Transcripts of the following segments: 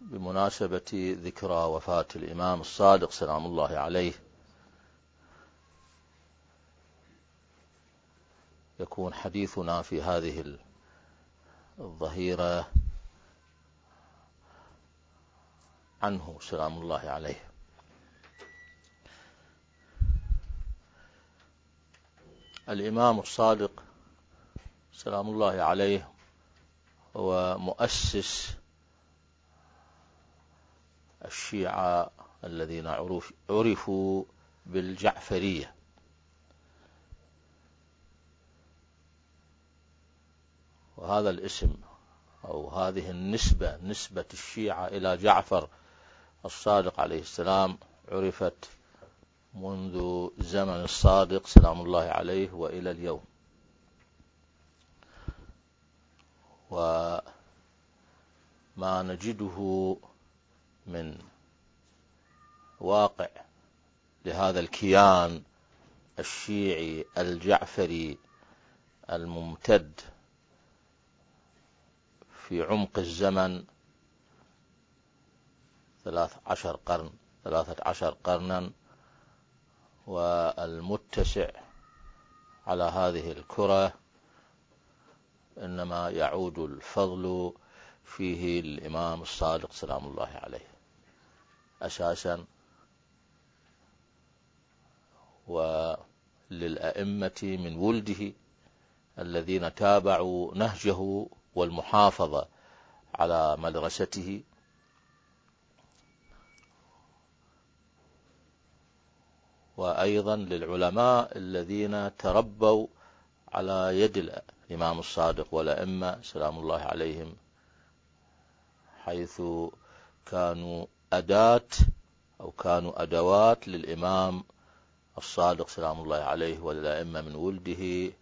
بمناسبة ذكرى وفاة الإمام الصادق سلام الله عليه يكون حديثنا في هذه الظهيرة عنه سلام الله عليه. الإمام الصادق سلام الله عليه هو مؤسس الشيعة الذين عرفوا بالجعفرية. وهذا الاسم أو هذه النسبة نسبة الشيعة إلى جعفر الصادق عليه السلام عرفت منذ زمن الصادق سلام الله عليه وإلى اليوم. وما نجده من واقع لهذا الكيان الشيعي الجعفري الممتد في عمق الزمن ثلاث عشر قرن ثلاثة عشر قرنا والمتسع على هذه الكرة إنما يعود الفضل فيه الإمام الصادق سلام الله عليه. أساسا. وللأئمة من ولده الذين تابعوا نهجه والمحافظة على مدرسته. وأيضا للعلماء الذين تربوا على يد الإمام الصادق والأئمة سلام الله عليهم حيث كانوا أداة أو كانوا أدوات للإمام الصادق سلام الله عليه والأئمة من ولده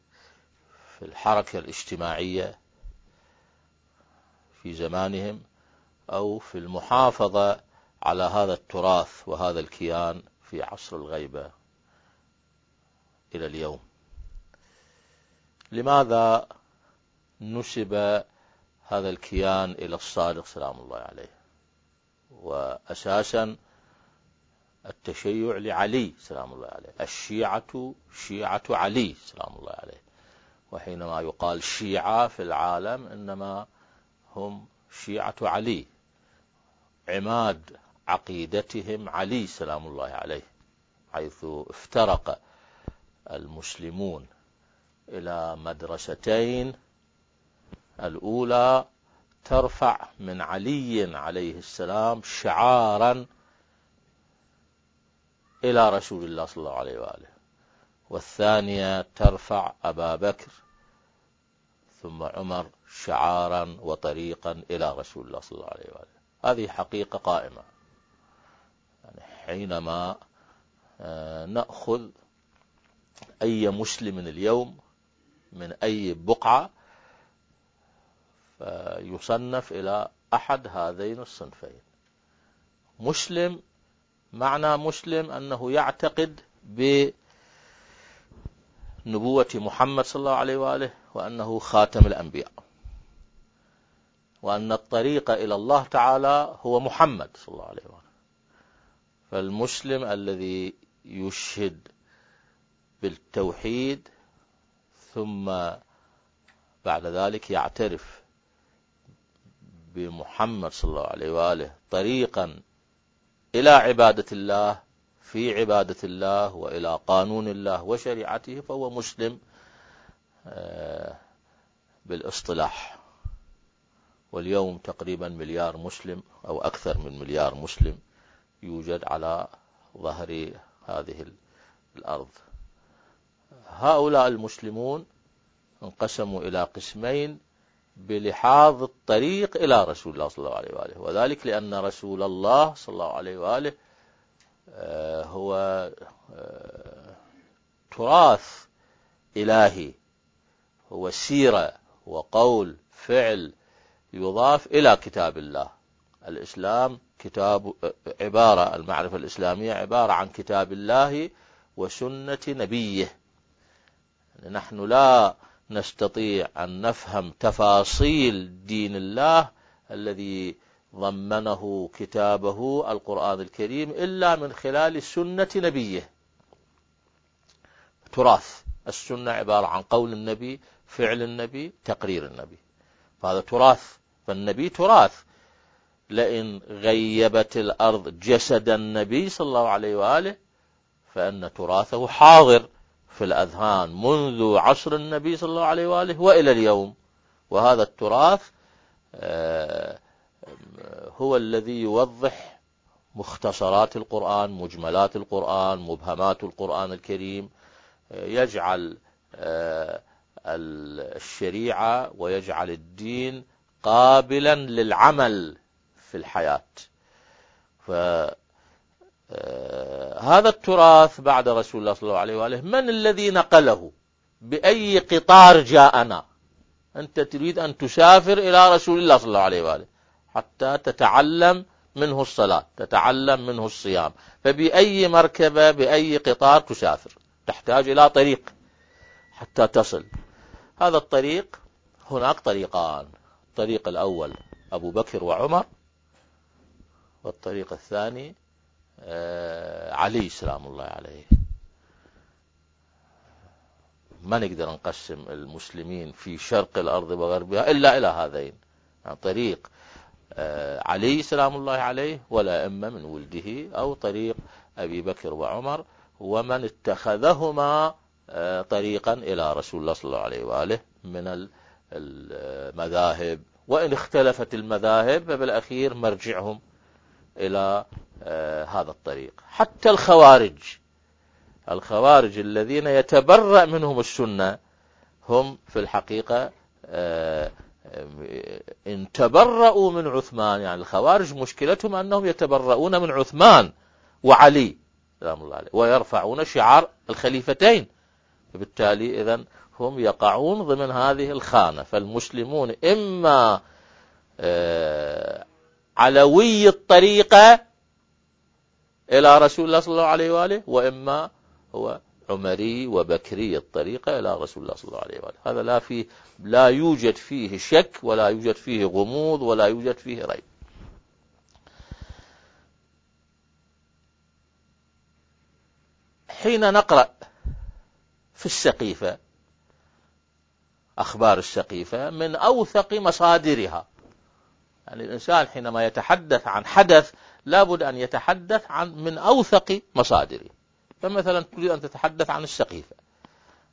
في الحركة الاجتماعية في زمانهم أو في المحافظة على هذا التراث وهذا الكيان في عصر الغيبة إلى اليوم. لماذا نسب هذا الكيان إلى الصادق سلام الله عليه؟ وأساسا التشيع لعلي سلام الله عليه. الشيعة شيعة علي سلام الله عليه. وحينما يقال شيعة في العالم إنما هم شيعة علي. عماد عقيدتهم علي سلام الله عليه حيث افترق المسلمون إلى مدرستين الأولى ترفع من علي عليه السلام شعارا إلى رسول الله صلى الله عليه وآله. والثانية ترفع أبا بكر ثم عمر شعارا وطريقا إلى رسول الله صلى الله عليه وآله. هذه حقيقة قائمة. يعني حينما آه، نأخذ أي مسلم اليوم من أي بقعة فيصنف إلى أحد هذين الصنفين. مسلم معنى مسلم أنه يعتقد بنبوة محمد صلى الله عليه وآله وأنه خاتم الأنبياء. وأن الطريق إلى الله تعالى هو محمد صلى الله عليه وآله. فالمسلم الذي يشهد بالتوحيد ثم بعد ذلك يعترف بمحمد صلى الله عليه وآله طريقا إلى عبادة الله في عبادة الله وإلى قانون الله وشريعته فهو مسلم آه، بالاصطلاح. واليوم تقريبا مليار مسلم أو أكثر من مليار مسلم يوجد على ظهر هذه الأرض. هؤلاء المسلمون انقسموا إلى قسمين. بلحاظ الطريق إلى رسول الله صلى الله عليه وآله. وذلك لأن رسول الله صلى الله عليه وآله آه، هو آه، تراث إلهي. هو سيرة وقول فعل يضاف إلى كتاب الله. الإسلام كتاب عبارة المعرفة الإسلامية عبارة عن كتاب الله وسنة نبيه. نحن لا نستطيع أن نفهم تفاصيل دين الله الذي ضمنه كتابه القرآن الكريم إلا من خلال سنة نبيه. تراث. السنة عبارة عن قول النبي فعل النبي تقرير النبي. فهذا تراث. فالنبي تراث. لئن غيبت الأرض جسد النبي صلى الله عليه وآله فإن تراثه حاضر. في الأذهان منذ عصر النبي صلى الله عليه وآله وإلى اليوم. وهذا التراث آه، هو الذي يوضح مختصرات القرآن مجملات القرآن مبهمات القرآن الكريم. آه، يجعل آه، الشريعة ويجعل الدين قابلا للعمل في الحياة. آه، التراث بعد رسول الله صلى الله عليه وآله من الذي نقله؟ بأي قطار جاءنا؟ أنت تريد أن تسافر إلى رسول الله صلى الله عليه وآله حتى تتعلم منه الصلاة تتعلم منه الصيام. فبأي مركبة بأي قطار تسافر؟ تحتاج إلى طريق حتى تصل. هذا الطريق هناك طريقان. الطريق الأول أبو بكر وعمر والطريق الثاني علي سلام الله عليه. ما نقدر نقسم المسلمين في شرق الأرض وغربها إلا إلى هذين. يعني طريق آه، علي سلام الله عليه ولا إما من ولده أو طريق أبي بكر وعمر ومن اتخذهما آه، طريقا إلى رسول الله صلى الله عليه وآله من المذاهب. وإن اختلفت المذاهب فبالأخير مرجعهم إلى آه، هذا الطريق. حتى الخوارج الخوارج الذين يتبرأ منهم السنة هم في الحقيقة آه، إن تبرؤوا من عثمان يعني الخوارج مشكلتهم أنهم يتبرؤون من عثمان وعلي الله عليه ويرفعون شعار الخليفتين. فبالتالي إذا هم يقعون ضمن هذه الخانة. فالمسلمون إما آه، علوي الطريقة إلى رسول الله صلى الله عليه وآله وإما هو عمري وبكري الطريقة إلى رسول الله صلى الله عليه وآله. هذا لا فيه لا يوجد فيه شك ولا يوجد فيه غموض ولا يوجد فيه ريب. حين نقرأ في السقيفة أخبار السقيفة من أوثق مصادرها. يعني الإنسان حينما يتحدث عن حدث لابد أن يتحدث عن من أوثق مصادره. فمثلا تريد أن تتحدث عن السقيفة.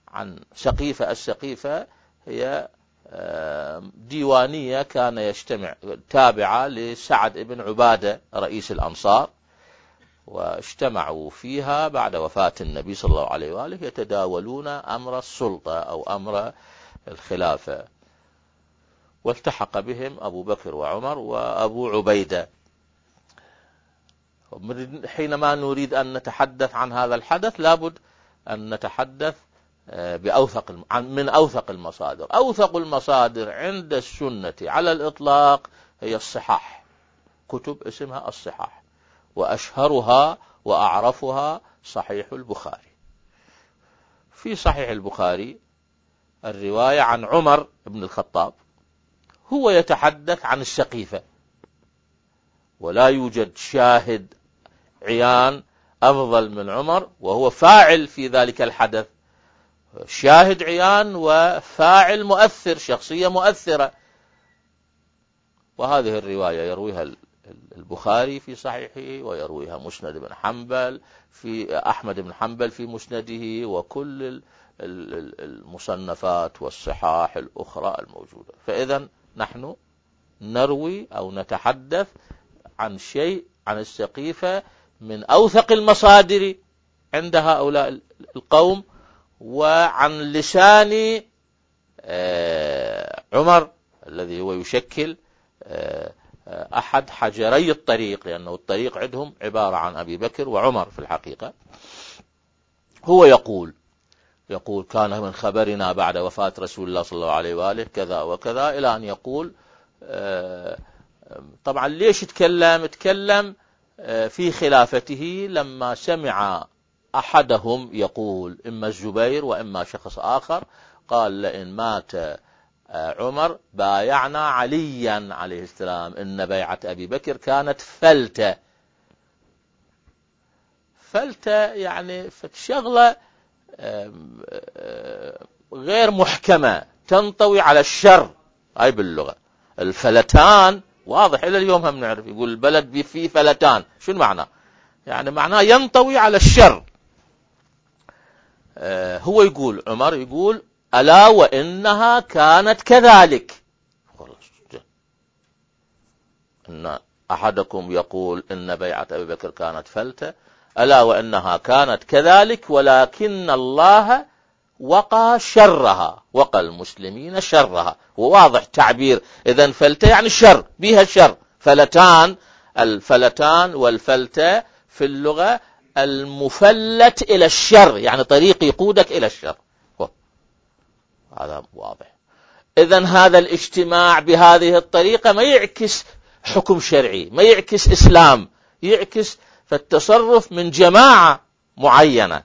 عن سقيفة السقيفة هي آه، ديوانية كان يجتمع تابعة لسعد بن عبادة رئيس الأنصار واجتمعوا فيها بعد وفاة النبي صلى الله عليه وآله يتداولون أمر السلطة أو أمر الخلافة. والتحق بهم أبو بكر وعمر وأبو عبيدة. حينما نريد أن نتحدث عن هذا الحدث لابد أن نتحدث آه، بأوثق من أوثق المصادر. أوثق المصادر عند السنة على الإطلاق هي الصحاح. كتب اسمها الصحاح. وأشهرها وأعرفها صحيح البخاري. في صحيح البخاري الرواية عن عمر بن الخطاب هو يتحدث عن السقيفة ولا يوجد شاهد عيان أفضل من عمر وهو فاعل في ذلك الحدث. شاهد عيان وفاعل مؤثر شخصية مؤثرة. وهذه الرواية يرويها البخاري في صحيحه ويرويها مسند بن حنبل في أحمد بن حنبل في مسنده وكل المصنفات والصحاح الأخرى الموجودة. فإذا نحن نروي أو نتحدث عن شيء عن السقيفة من أوثق المصادر عند هؤلاء القوم وعن لسان آه، عمر الذي هو يشكل آه، أحد حجري الطريق لأنه الطريق عندهم عبارة عن أبي بكر وعمر في الحقيقة. هو يقول يقول كان من خبرنا بعد وفاة رسول الله صلى الله عليه وآله كذا وكذا إلى أن يقول آه، طبعا ليش تكلم تكلم آه، في خلافته لما سمع أحدهم يقول إما الزبير وإما شخص آخر قال لئن مات عمر بايعنا عليا عليه السلام. إن بيعة أبي بكر كانت فلتة. فلتة يعني شغلة غير محكمة تنطوي على الشر. هاي باللغة. الفلتان واضح إلى اليوم هم نعرف. يقول البلد فيه فلتان. شو المعنى يعني معناه ينطوي على الشر. آه، هو يقول عمر يقول ألا وإنها كانت كذلك. إن أحدكم يقول إن بيعة أبي بكر كانت فلتة ألا وإنها كانت كذلك ولكن الله وقى شرها وقى المسلمين شرها. وواضح تعبير. إذا فلتة يعني الشر بها الشر فلتان الفلتان والفلتة في اللغة المفلت إلى الشر يعني طريق يقودك إلى الشر. هذا واضح. إذا هذا الاجتماع بهذه الطريقة ما يعكس حكم شرعي ما يعكس إسلام يعكس فالتصرف من جماعة معينة.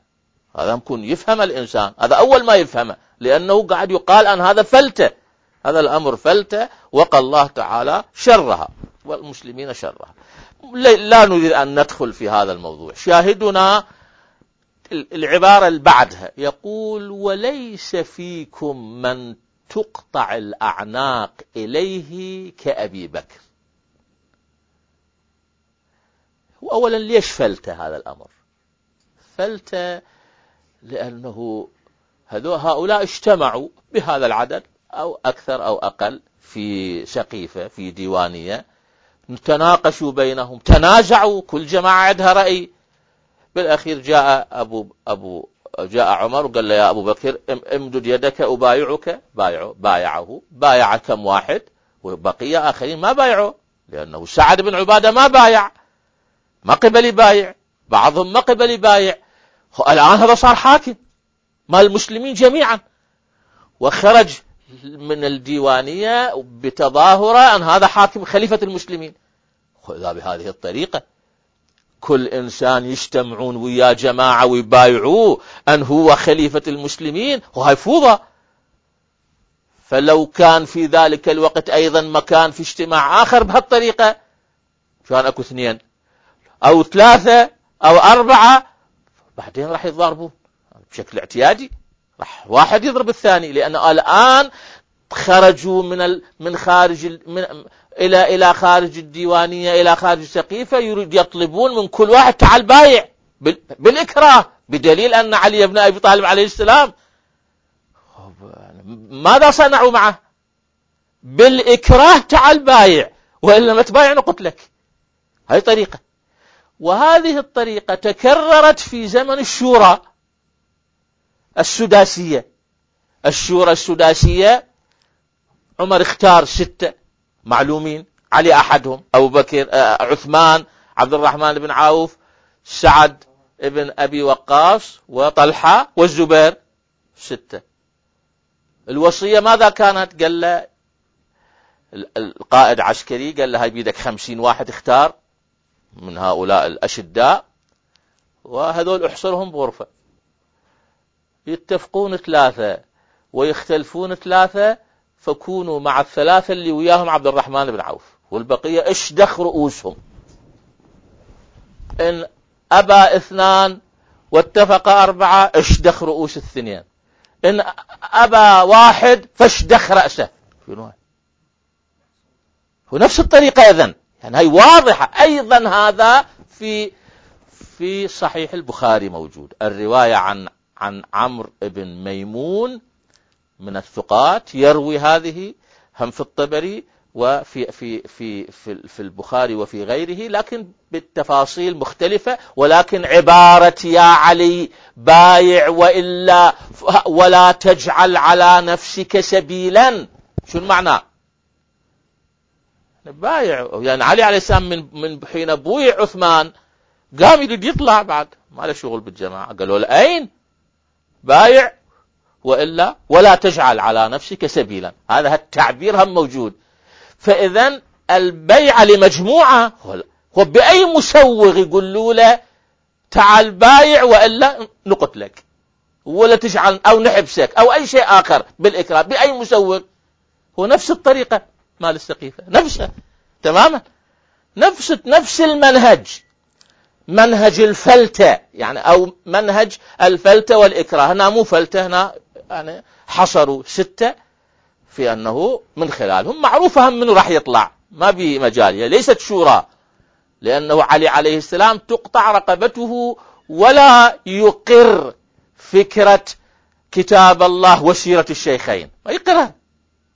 هذا ممكن يفهم الإنسان. هذا أول ما يفهمه. لأنه قاعد يقال أن هذا فلتة. هذا الأمر فلتة. وقى الله تعالى شرها. والمسلمين شرها. لا نريد أن ندخل في هذا الموضوع. شاهدنا العبارة اللي بعدها. يقول وليس فيكم من تقطع الأعناق إليه كأبي بكر. أولا ليش فلت هذا الأمر؟ فلت لأنه هؤلاء اجتمعوا بهذا العدد أو أكثر أو أقل في سقيفة في ديوانية تناقشوا بينهم تنازعوا كل جماعة عندها رأي. بالأخير جاء أبو, أبو جاء عمر وقال له يا أبو بكر امدد يدك أبايعك بايعه بايعه بايع كم واحد؟ وبقية آخرين ما بايعوا لأنه سعد بن عبادة ما بايع. ما قبل يبايع بعضهم ما قبل يبايع. الآن هذا صار حاكم مال المسلمين جميعا. وخرج من الديوانية بتظاهرة أن هذا حاكم خليفة المسلمين. إذا بهذه الطريقة كل إنسان يجتمعون ويا جماعة ويبايعوه أن هو خليفة المسلمين. وهي فوضى. فلو كان في ذلك الوقت أيضا مكان في اجتماع آخر بهالطريقة كان أكو اثنين. أو ثلاثة أو أربعة بعدين راح يتضاربون بشكل اعتيادي راح واحد يضرب الثاني لأنه الآن خرجوا من من خارج من إلى إلى خارج الديوانية إلى خارج السقيفة يريد يطلبون من كل واحد تعال بايع. بالإكراه بدليل أن علي بن أبي طالب عليه السلام. ماذا صنعوا معه؟ بالإكراه تعال بايع وإلا ما تبايع نقتلك هذه طريقة. وهذه الطريقة تكررت في زمن الشورى السداسية. الشورى السداسية عمر اختار ستة معلومين علي أحدهم أبو بكر آه، عثمان عبد الرحمن بن عوف سعد ابن أبي وقاص وطلحة والزبير ستة. الوصية ماذا كانت؟ قال له القائد عسكري قال له هاي بيدك خمسين واحد اختار. من هؤلاء الأشداء وهذول احصرهم بغرفة. يتفقون ثلاثة ويختلفون ثلاثة فكونوا مع الثلاثة اللي وياهم عبد الرحمن بن عوف. والبقية اشدخ رؤوسهم. إن أبى اثنان واتفق أربعة اشدخ رؤوس الثنين إن أبى واحد فاشدخ رأسه. هو نفس الطريقة إذن. يعني هي واضحة. أيضا هذا في في صحيح البخاري موجود. الرواية عن عن عمرو بن ميمون من الثقات يروي هذه هم في الطبري وفي في في في في البخاري وفي غيره لكن بالتفاصيل مختلفة. ولكن عبارة يا علي بايع وإلا ولا تجعل على نفسك سبيلا. شو المعنى بايع. يعني علي عليه السلام من من حين بويع عثمان قام يريد يطلع بعد. ما له شغل بالجماعة. قالوا له أين؟ بايع. وإلا ولا تجعل على نفسك سبيلا. هذا التعبير هم موجود. فإذا البيع لمجموعة. هو بأي مسوغ يقولوا له تعال بايع وإلا نقتلك ولا تجعل أو نحبسك أو أي شيء آخر بالإكراه. بأي مسوغ. هو نفس الطريقة. مال السقيفة نفسها تماما؟ نفس نفس المنهج. منهج الفلتة. يعني أو منهج الفلتة والإكراه. هنا مو فلتة هنا يعني حصروا ستة في أنه من خلالهم. معروفة هم منه راح يطلع. ما في مجال. ليست شورى. لأنه علي عليه السلام تقطع رقبته ولا يقر فكرة كتاب الله وسيرة الشيخين. ما يقرها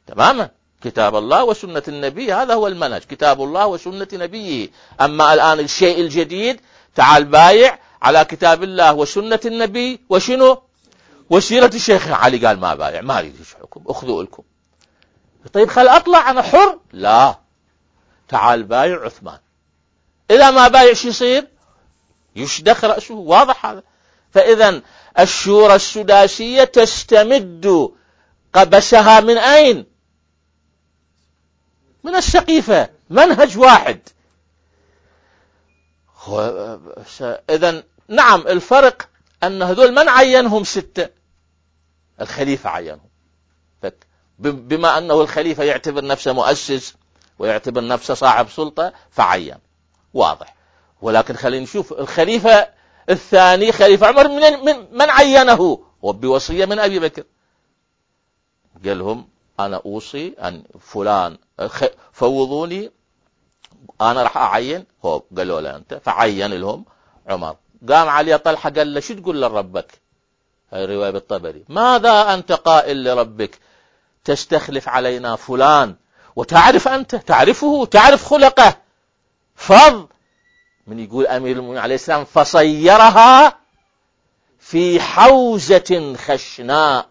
تماما؟ كتاب الله وسنة النبي هذا هو المنهج كتاب الله وسنة نبيه. أما الآن الشيء الجديد تعال بايع على كتاب الله وسنة النبي وشنو؟ وسيرة الشيخ علي قال ما بايع ما أريد حكم أخذوا لكم. طيب خل أطلع أنا حر؟ لا. تعال بايع عثمان. إذا ما بايع شو يصير؟ يشدخ رأسه واضح هذا. فاذا الشورى السداسية تستمد قبسها من أين؟ من السقيفة منهج واحد. اذا نعم الفرق أن هذول من عينهم ستة؟ الخليفة عينهم. بما أنه الخليفة يعتبر نفسه مؤسس ويعتبر نفسه صاحب سلطة فعين. واضح. ولكن خلينا نشوف الخليفة الثاني خليفة عمر من, من, من عينه؟ وبوصية من أبي بكر. قال لهم أنا أوصي أن فلان فوضوني أنا راح أعين. هو قالوا له أنت فعين لهم عمر. قام علي طلحة قال له شو تقول لربك؟ هاي رواية بالطبري. ماذا أنت قائل لربك؟ تستخلف علينا فلان. وتعرف أنت؟ تعرفه؟ تعرف خلقه؟ فض! من يقول أمير المؤمنين عليه السلام فصيرها في حوزة خشناء.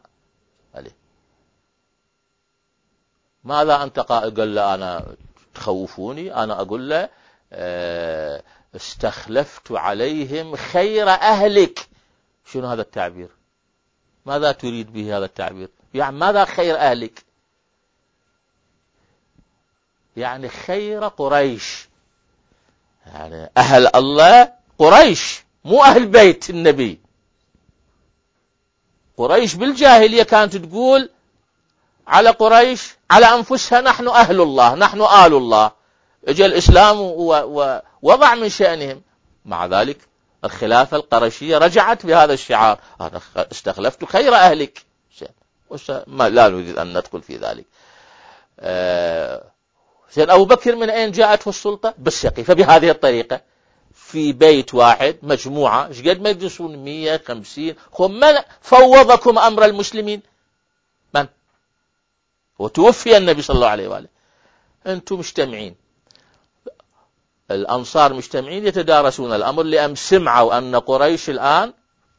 ماذا أنت قائل؟ قال له أنا تخوفوني. أنا أقول له آه، استخلفت عليهم خير أهلك. شنو هذا التعبير؟ ماذا تريد به هذا التعبير؟ يعني ماذا خير أهلك؟ يعني خير قريش. يعني أهل الله قريش مو أهل بيت النبي. قريش بالجاهلية كانت تقول على قريش على أنفسها نحن أهل الله نحن آل الله. اجى الإسلام ووضع من شأنهم. مع ذلك الخلافة القرشية رجعت بهذا الشعار. أنا استخلفت خير أهلك. ما لا نريد أن ندخل في ذلك. آه زين. أبو بكر من أين جاءته السلطة؟ بالسقيفة بهذه الطريقة. في بيت واحد مجموعة. إيش قد ما يدرسون؟ 150 من فوضكم أمر المسلمين؟ وتوفي النبي صلى الله عليه وآله. أنتم مجتمعين. الأنصار مجتمعين يتدارسون الأمر لأم سمعوا أن قريش الآن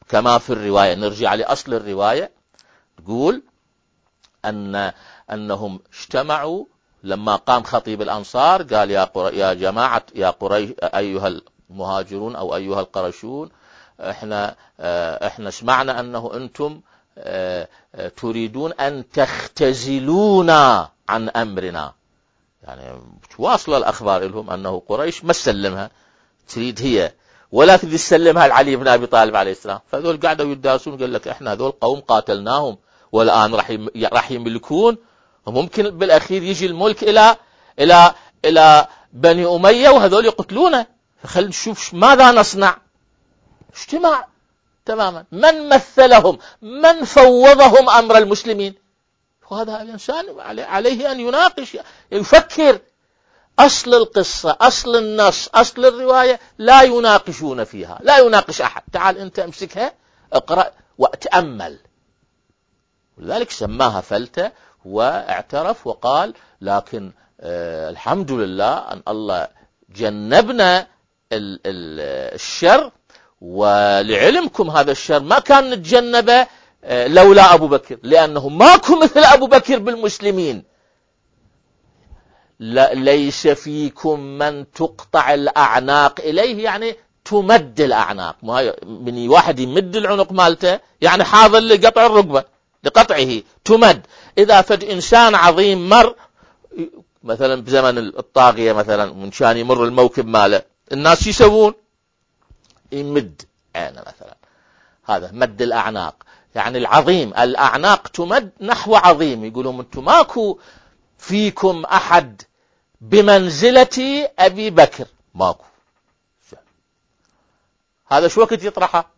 كما في الرواية نرجع لأصل الرواية. تقول أن أنهم اجتمعوا لما قام خطيب الأنصار قال يا, يا جماعة يا قريش أيها المهاجرون أو أيها القرشون إحنا إحنا سمعنا أنه أنتم تريدون أن تختزلونا عن أمرنا. يعني واصل الأخبار لهم أنه قريش ما سلمها تريد هي. ولا تريد تسلمها لعلي بن أبي طالب عليه السلام. فذول قاعدوا يدرسون قال لك إحنا هذول قوم قاتلناهم. والآن راح يملكون. وممكن بالأخير يجي الملك إلى إلى إلى بني أمية وهذول يقتلونه. فخلينا نشوف ماذا نصنع. اجتماع. تماما. من مثلهم؟ من فوضهم أمر المسلمين؟ وهذا الإنسان عليه أن يناقش يفكر. أصل القصة أصل النص أصل الرواية لا يناقشون فيها لا يناقش أحد. تعال أنت امسكها اقرأ وتأمل. ولذلك سماها فلتة واعترف وقال لكن آه الحمد لله أن الله جنبنا الشر ولعلمكم هذا الشر ما كان نتجنبه آه، لولا أبو بكر لأنه ماكو مثل أبو بكر بالمسلمين. ليس فيكم من تقطع الأعناق إليه يعني تمد الأعناق. من واحد يمد العنق مالته يعني حاضر لقطع الركبة لقطعه تمد. إذا فد إنسان عظيم مر مثلا بزمن الطاغية مثلا من شان يمر الموكب ماله الناس يسوون. يمد عينه مثلا. هذا مد الأعناق. يعني العظيم الأعناق تمد نحو عظيم. يقولون أنتم ماكو فيكم أحد بمنزلة أبي بكر. ماكو. هذا شو وقت يطرحه؟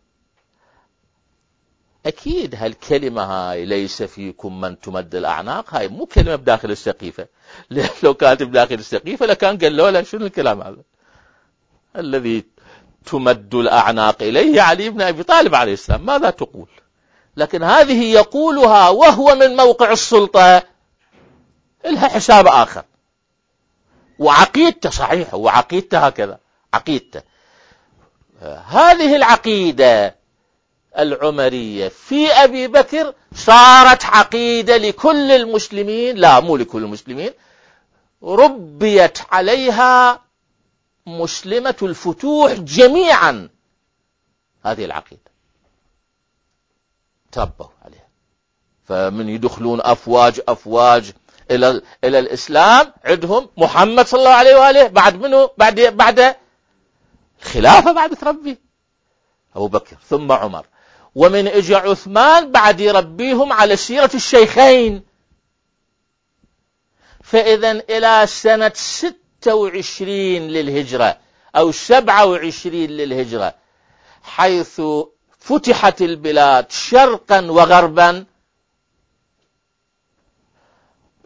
أكيد هالكلمة هاي ليس فيكم من تمد الأعناق. هاي مو كلمة بداخل السقيفة. لو كانت بداخل السقيفة لكان قال له شنو الكلام هذا؟ الذي تمد الأعناق إليه علي بن أبي طالب عليه السلام. ماذا تقول؟ لكن هذه يقولها وهو من موقع السلطة. لها حساب آخر. وعقيدته صحيح وعقيدته هكذا. عقيدته. هذه العقيدة العمرية في أبي بكر صارت عقيدة لكل المسلمين. لا مو لكل المسلمين. ربيت عليها مسلمة الفتوح جميعا. هذه العقيدة. تربوا عليها. فمن يدخلون أفواج أفواج إلى إلى الإسلام عندهم محمد صلى الله عليه وآله بعد منه بعد بعد الخلافة بعد تربي أبو بكر ثم عمر. ومن إجا عثمان بعد يربيهم على سيرة الشيخين. فإذا إلى سنة ست 26 للهجرة أو 27 للهجرة حيث فتحت البلاد شرقا وغربا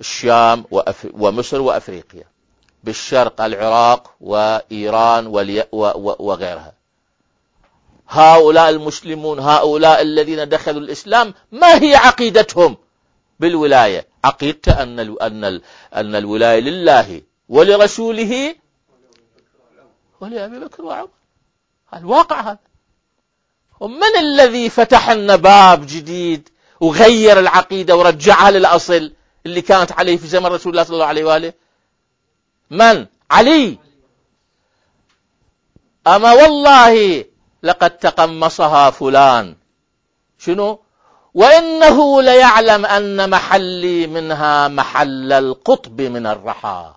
الشام ومصر وأفريقيا بالشرق العراق وإيران وغيرها. هؤلاء المسلمون هؤلاء الذين دخلوا الإسلام ما هي عقيدتهم بالولاية؟ عقيدة أن أن الولاية لله ولرسوله ولأبي بكر وعمر. الواقع هذا. ومن الذي فتح لنا باب جديد وغير العقيدة ورجعها للأصل اللي كانت عليه في زمن رسول الله صلى الله عليه وآله؟ من؟ علي. أما والله لقد تقمصها فلان. شنو؟ وإنه ليعلم أن محلي منها محل القطب من الرحى.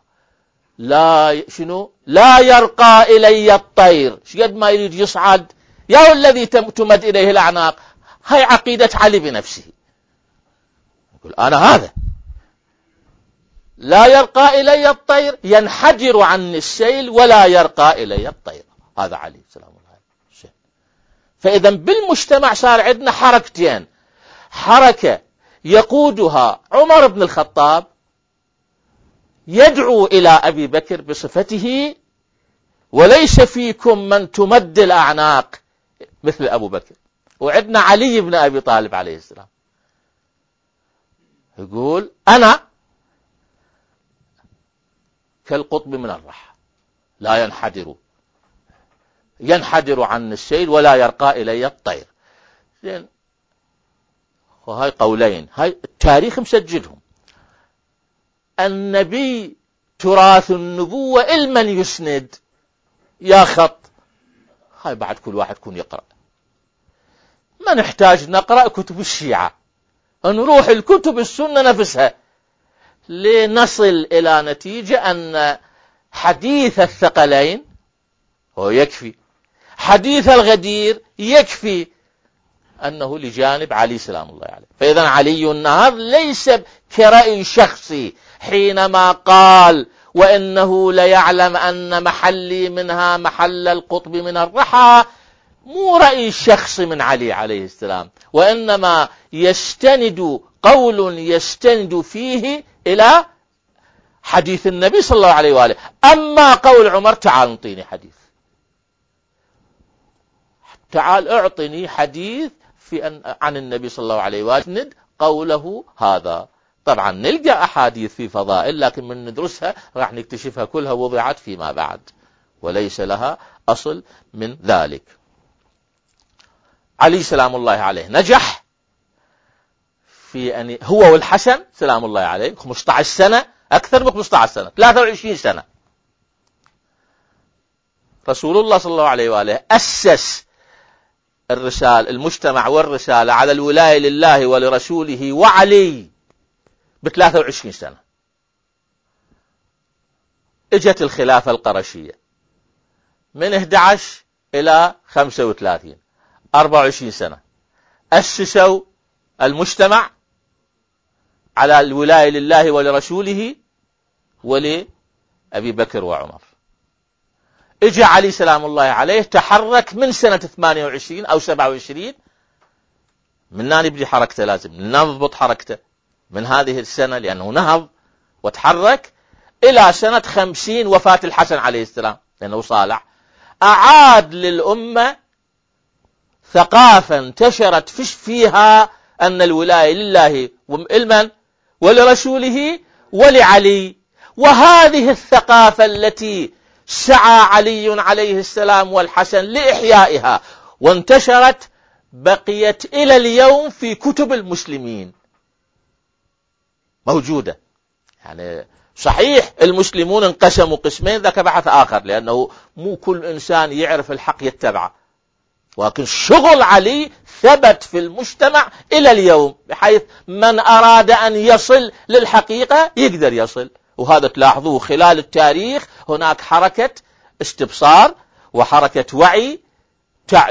لا شنو؟ لا يرقى إلي الطير. شقد ما يريد يصعد؟ يا الذي تمد إليه الأعناق. هاي عقيدة علي بنفسه. يقول أنا هذا. لا يرقى إلي الطير. ينحدر عني السيل ولا يرقى إلي الطير. هذا علي. سلام الله فإذا بالمجتمع صار عندنا حركتين. حركة يقودها عمر بن الخطاب يدعو إلى أبي بكر بصفته وليس فيكم من تمد الأعناق مثل أبو بكر. وعندنا علي بن أبي طالب عليه السلام. يقول أنا كالقطب من الرحى لا ينحدر. ينحدر عن السيل ولا يرقى إلي الطير. زين وهاي قولين. هاي التاريخ مسجلهم. النبي تراث النبوة المن يسند. يا خط. هاي بعد كل واحد يكون يقرأ. ما نحتاج نقرأ كتب الشيعة. نروح الكتب السنة نفسها. لنصل إلى نتيجة أن حديث الثقلين هو يكفي. حديث الغدير يكفي. أنه لجانب علي سلام الله عليه. فإذا علي النهار ليس كرأي شخصي. حينما قال وإنه ليعلم أن محلي منها محل القطب من الرحى مو رأي شخص من علي عليه السلام. وإنما يستند قول يستند فيه إلى حديث النبي صلى الله عليه وآله. أما قول عمر تعال انطيني حديث. تعال أعطني حديث في أن عن النبي صلى الله عليه وآله. قوله هذا. طبعا نلقى أحاديث في فضائل لكن من ندرسها راح نكتشفها كلها وضعت فيما بعد وليس لها أصل من ذلك. علي سلام الله عليه نجح في أن هو والحسن سلام الله عليه 15 سنة أكثر من 15 سنة 23 سنة. رسول الله صلى الله عليه وآله أسس الرسالة المجتمع والرسالة على الولاية لله ولرسوله وعلي. ب 23 سنة. إجت الخلافة القرشية من 11 إلى 35 24 سنة. أسسوا المجتمع على الولاية لله ولرسوله ولأبي بكر وعمر. اجى علي سلام الله عليه تحرك من سنة 28 أو 27 من نان يبدي حركته لازم نضبط حركته. من هذه السنة لأنه نهض وتحرك إلى سنة خمسين وفاة الحسن عليه السلام لأنه صالح. أعاد للأمة ثقافة انتشرت فيش فيها أن الولاية لله المن ولرسوله ولعلي. وهذه الثقافة التي سعى علي عليه السلام والحسن لإحيائها وانتشرت بقيت إلى اليوم في كتب المسلمين. موجودة. يعني صحيح المسلمون انقسموا قسمين ذاك بحث آخر لأنه مو كل إنسان يعرف الحق يتبعه. ولكن شغل علي ثبت في المجتمع إلى اليوم بحيث من أراد أن يصل للحقيقة يقدر يصل. وهذا تلاحظوه خلال التاريخ هناك حركة استبصار وحركة وعي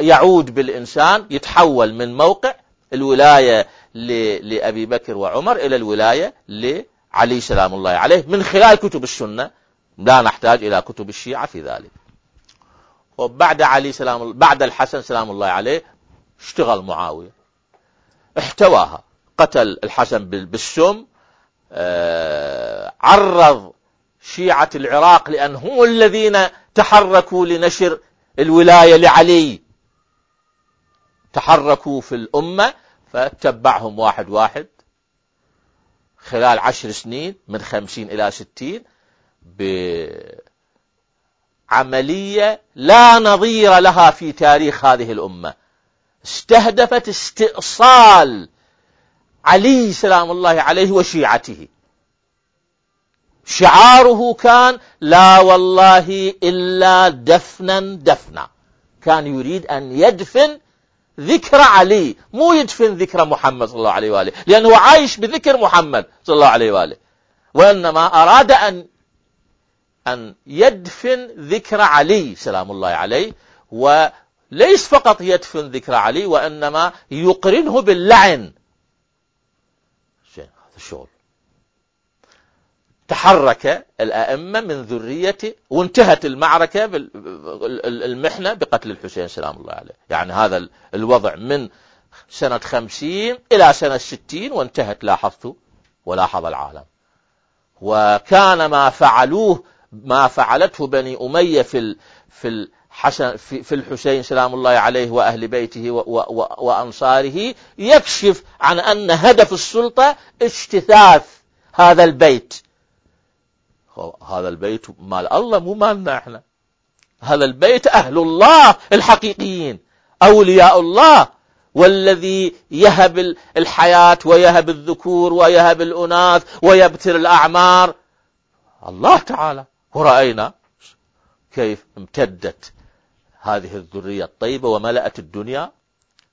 يعود بالإنسان يتحول من موقع الولاية لأبي بكر وعمر إلى الولاية لعلي سلام الله عليه. من خلال كتب السنة لا نحتاج إلى كتب الشيعة في ذلك. وبعد علي سلام بعد الحسن سلام الله عليه اشتغل معاوية. احتواها. قتل الحسن بالسم. آه، عرض شيعة العراق لأن هم الذين تحركوا لنشر الولاية لعلي. تحركوا في الأمة. فتبعهم واحد واحد خلال عشر سنين من خمسين إلى ستين بعملية لا نظير لها في تاريخ هذه الأمة. استهدفت استئصال علي سلام الله عليه وشيعته. شعاره كان لا والله إلا دفنا دفنا. كان يريد أن يدفن ذكر علي مو يدفن ذكر محمد صلى الله عليه وآله لأنه عايش بذكر محمد صلى الله عليه وآله. وإنما أراد أن أن يدفن ذكر علي سلام الله عليه وليس فقط يدفن ذكر علي وإنما يقرنه باللعن. هذا الشغل تحرك الأئمة من ذرية وانتهت المعركة المحنة بقتل الحسين سلام الله عليه. يعني هذا الوضع من سنة خمسين إلى سنة ستين وانتهت لاحظت ولاحظ العالم. وكان ما فعلوه ما فعلته بني أمية في في الحسن في الحسين سلام الله عليه وأهل بيته وأنصاره يكشف عن أن هدف السلطة اجتثاث هذا البيت. هذا البيت مال الله مو مالنا إحنا. هذا البيت أهل الله الحقيقيين أولياء الله والذي يهب الحياة ويهب الذكور ويهب الأناث ويبتر الأعمار. الله تعالى ورأينا كيف امتدت هذه الذرية الطيبة وملأت الدنيا.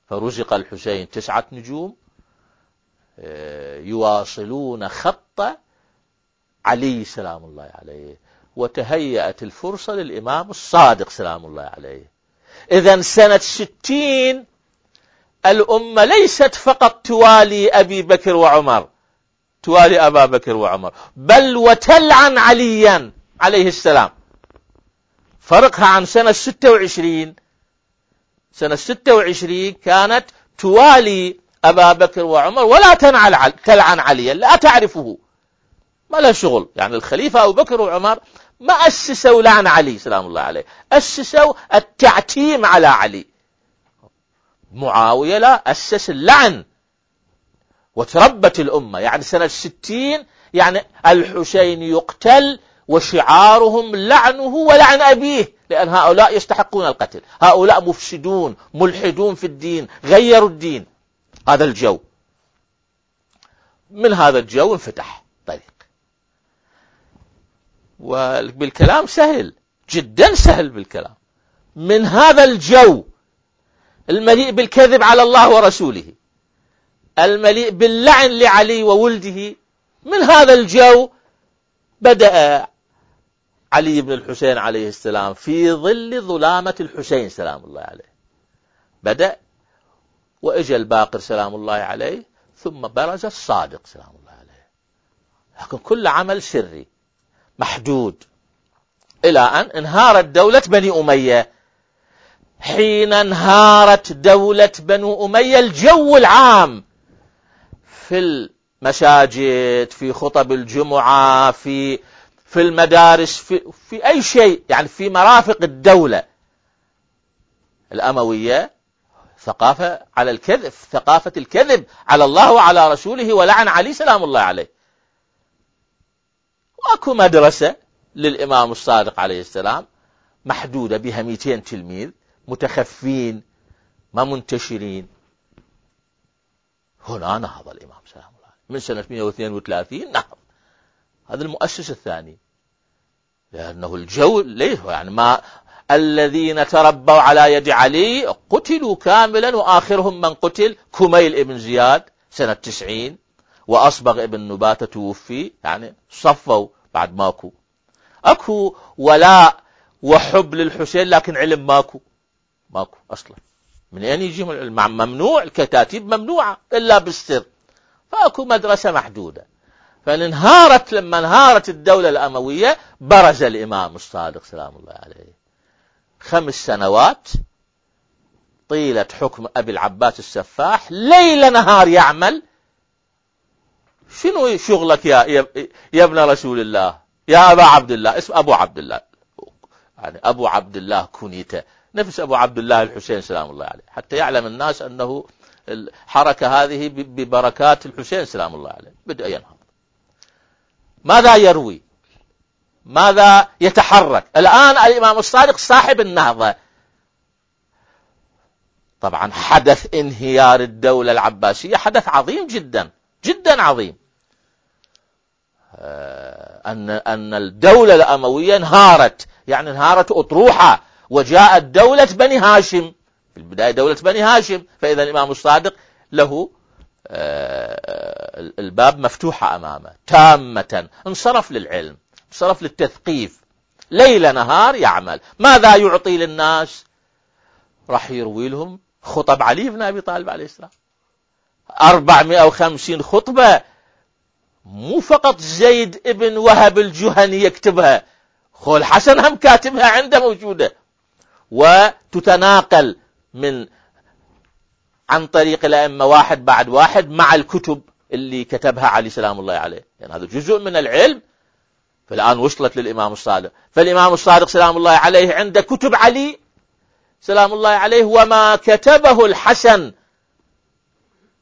فرزق الحسين تسعة نجوم آه، يواصلون خط علي سلام الله عليه. وتهيأت الفرصة للإمام الصادق سلام الله عليه. إذا سنة ستين الأمة ليست فقط توالي أبي بكر وعمر. توالي أبا بكر وعمر. بل وتلعن عليا عليه السلام. فرقها عن سنة ستة وعشرين. سنة ستة وعشرين كانت توالي أبا بكر وعمر. ولا تلعن عليا. لا تعرفه. ما له شغل. يعني الخليفة أبو بكر وعمر ما أسسوا لعن علي سلام الله عليه. أسسوا التعتيم على علي. معاوية لا أسس اللعن وتربت الأمة. يعني سنة ستين يعني الحسين يقتل وشعارهم لعنه ولعن أبيه لأن هؤلاء يستحقون القتل. هؤلاء مفسدون ملحدون في الدين غيروا الدين. هذا الجو. من هذا الجو انفتح. وبالكلام سهل جدا سهل بالكلام. من هذا الجو المليء بالكذب على الله ورسوله المليء باللعن لعلي وولده من هذا الجو بدأ علي بن الحسين عليه السلام في ظل ظلامة الحسين سلام الله عليه. بدأ وإجا الباقر سلام الله عليه ثم برز الصادق سلام الله عليه. لكن كل عمل سري. محدود. إلى أن انهارت دولة بني أمية. حين انهارت دولة بنو أمية الجو العام في المساجد في خطب الجمعة في في المدارس في, في أي شيء يعني في مرافق الدولة. الأموية ثقافة على الكذب ثقافة الكذب على الله وعلى رسوله ولعن علي سلام الله عليه. واكو مدرسة للإمام الصادق عليه السلام محدودة بها 200 تلميذ متخفين ما منتشرين. هنا نهض الإمام سلام الله عليه. من سنة 132 نهض. هذا المؤسس الثاني. لأنه الجو ليه يعني ما الذين تربوا على يد علي قتلوا كاملا وآخرهم من قتل. كميل ابن زياد سنة تسعين. وأصبغ ابن نباتة توفي يعني صفوا بعد ماكو. أكو ولاء وحب للحسين لكن علم ماكو. ماكو أصلا. من أين يجيهم العلم ممنوع الكتاتيب ممنوعة إلا بالسر. فأكو مدرسة محدودة. فانهارت لما انهارت الدولة الأموية برز الإمام الصادق سلام الله عليه. خمس سنوات طيلة حكم أبي العباس السفاح ليل نهار يعمل شنو شغلك يا, يا ابن رسول الله؟ يا أبا عبد الله. اسم أبو عبد الله. يعني أبو عبد الله كنيته نفس أبو عبد الله الحسين سلام الله عليه. حتى يعلم الناس أنه الحركة هذه ببركات الحسين سلام الله عليه. بدأ ينهض. ماذا يروي؟ ماذا يتحرك؟ الآن الإمام الصادق صاحب النهضة. طبعا حدث انهيار الدولة العباسية حدث عظيم جدا. جدا عظيم. آه، أن أن الدولة الأموية انهارت. يعني انهارت أطروحة. وجاءت دولة بني هاشم. في البداية دولة بني هاشم. فإذا الإمام الصادق له آه، الباب مفتوحة أمامه. تامة. انصرف للعلم. صرف للتثقيف. ليل نهار يعمل. ماذا يعطي للناس؟ راح يروي لهم خطب علي بن أبي طالب عليه السلام. 450 خطبة مو فقط زيد ابن وهب الجهني يكتبها خول حسن هم كاتبها عنده موجودة. وتتناقل من عن طريق الأئمة واحد بعد واحد مع الكتب اللي كتبها علي سلام الله عليه. يعني هذا جزء من العلم. فالآن وصلت للإمام الصادق. فالإمام الصادق سلام الله عليه عنده كتب علي سلام الله عليه وما كتبه الحسن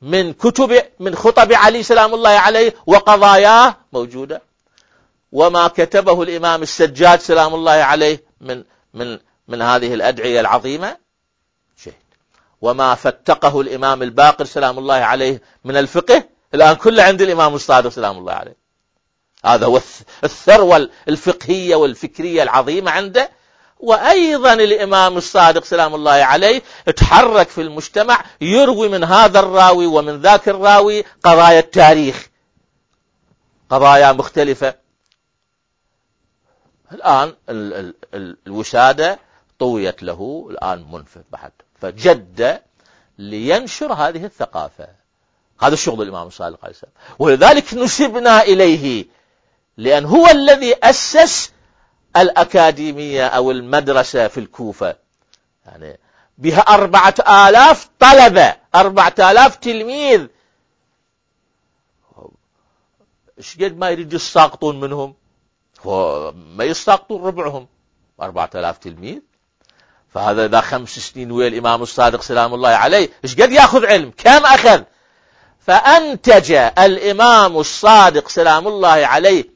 من كتب من خطب علي سلام الله عليه وقضاياه موجودة. وما كتبه الإمام السجاد سلام الله عليه من من من هذه الأدعية العظيمة. شيء وما فتقه الإمام الباقر سلام الله عليه من الفقه. الآن كله عند الإمام الصادق سلام الله عليه. هذا هو الثروة الفقهية والفكرية العظيمة عنده. وأيضا الإمام الصادق سلام الله عليه تحرك في المجتمع يروي من هذا الراوي ومن ذاك الراوي قضايا التاريخ. قضايا مختلفة. الآن الوسادة طويت له الآن منفذ بعد. فجد لينشر هذه الثقافة. هذا الشغل الإمام الصادق عليه السلام. ولذلك نسبنا إليه لأن هو الذي أسس الأكاديمية أو المدرسة في الكوفة. يعني بها أربعة آلاف طلبة أربعة آلاف تلميذ. إيش قد ما يريد يساقطون منهم؟ ما يساقطون ربعهم. أربعة آلاف تلميذ. فهذا إذا خمس سنين ويا الإمام الصادق سلام الله عليه. إيش قد يأخذ علم؟ كم أخذ؟ فأنتج الإمام الصادق سلام الله عليه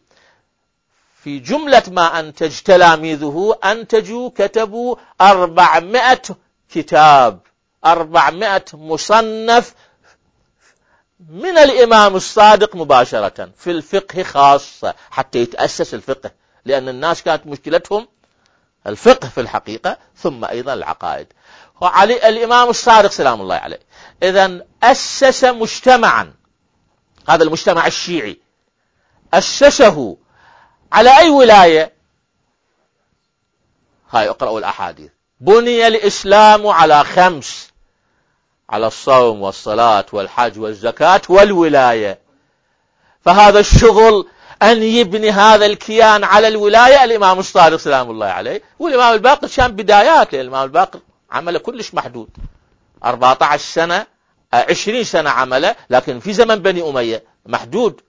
في جملة ما أنتج تلاميذه أنتجوا كتبوا أربعمائة كتاب أربعمائة مصنف من الإمام الصادق مباشرة في الفقه خاصة حتى يتأسس الفقه لأن الناس كانت مشكلتهم الفقه في الحقيقة ثم أيضا العقائد. وعلي الإمام الصادق سلام الله عليه. إذا أسس مجتمعا هذا المجتمع الشيعي أسسه على أي ولاية؟ هاي اقرأوا الأحاديث. بني الإسلام على خمس. على الصوم والصلاة والحج والزكاة والولاية. فهذا الشغل أن يبني هذا الكيان على الولاية الإمام الصادق سلام الله عليه والإمام الباقر كان بدايات الإمام الباقر عمله كلش محدود. 14 سنة 20 سنة عمله لكن في زمن بني أمية محدود.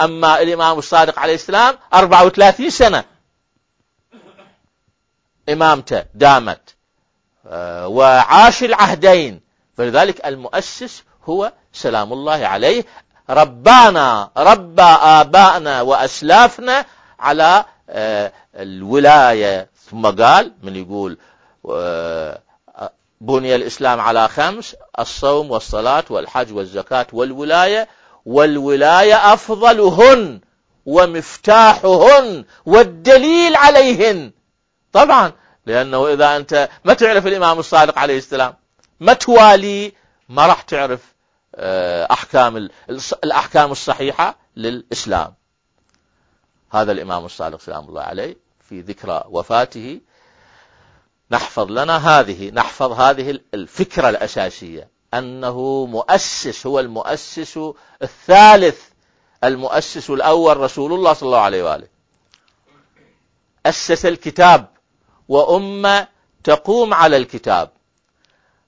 أما الإمام الصادق عليه السلام 34 سنة. إمامته دامت آه، وعاش العهدين. فلذلك المؤسس هو سلام الله عليه. ربانا ربى آباءنا وأسلافنا على آه، الولاية. ثم قال من يقول آه، بني الإسلام على خمس الصوم والصلاة والحج والزكاة والولاية. والولاية أفضلهن ومفتاحهن والدليل عليهن. طبعا لأنه إذا أنت ما تعرف الإمام الصادق عليه السلام ما توالي ما راح تعرف آه، أحكام الأحكام الصحيحة للإسلام. هذا الإمام الصادق سلام الله عليه في ذكرى وفاته. نحفظ لنا هذه نحفظ هذه الفكرة الأساسية. أنه مؤسس هو المؤسس الثالث المؤسس الأول رسول الله صلى الله عليه وآله. أسس الكتاب وأمة تقوم على الكتاب.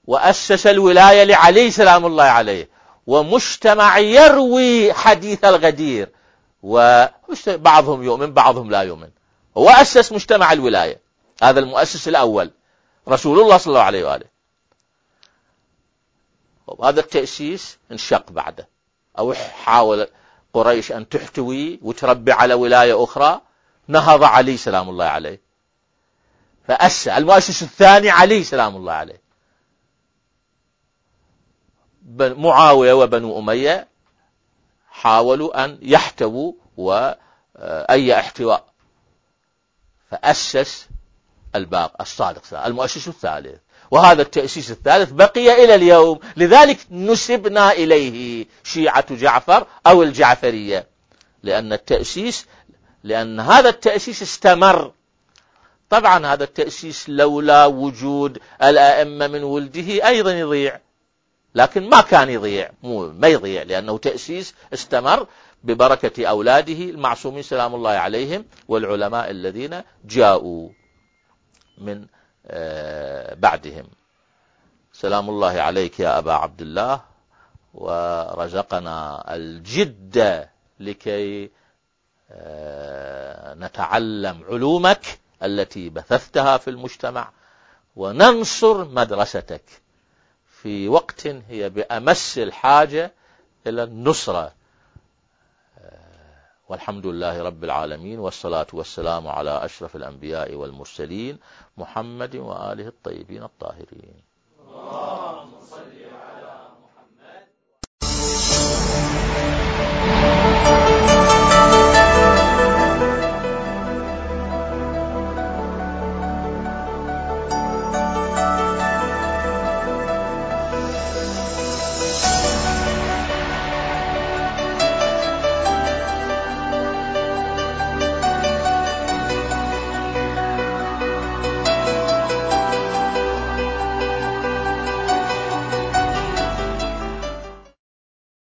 وأسس الولاية لعلي سلام الله عليه. ومجتمع يروي حديث الغدير. وبعضهم يؤمن بعضهم لا يؤمن. هو أسس مجتمع الولاية. هذا المؤسس الأول. رسول الله صلى الله عليه وآله. هذا التأسيس انشق بعده. أو حاول قريش أن تحتوي وتربي على ولاية أخرى. نهض علي سلام الله عليه. فأسس المؤسس الثاني علي سلام الله عليه. معاوية وبنو أمية حاولوا أن يحتووا وأي احتواء. فأسس الباق الصادق المؤسس الثالث. وهذا التأسيس الثالث بقي إلى اليوم. لذلك نسبنا إليه شيعة جعفر أو الجعفرية. لأن التأسيس لأن هذا التأسيس استمر. طبعا هذا التأسيس لولا وجود الأئمة من ولده أيضا يضيع. لكن ما كان يضيع مو ما يضيع لأنه تأسيس استمر ببركة أولاده المعصومين سلام الله عليهم والعلماء الذين جاءوا من بعدهم. سلام الله عليك يا أبا عبد الله ورزقنا الجد لكي آه، نتعلم علومك التي بثثتها في المجتمع وننصر مدرستك في وقت هي بأمس الحاجة إلى النصرة. والحمد لله رب العالمين والصلاة والسلام على أشرف الأنبياء والمرسلين محمد وآله الطيبين الطاهرين.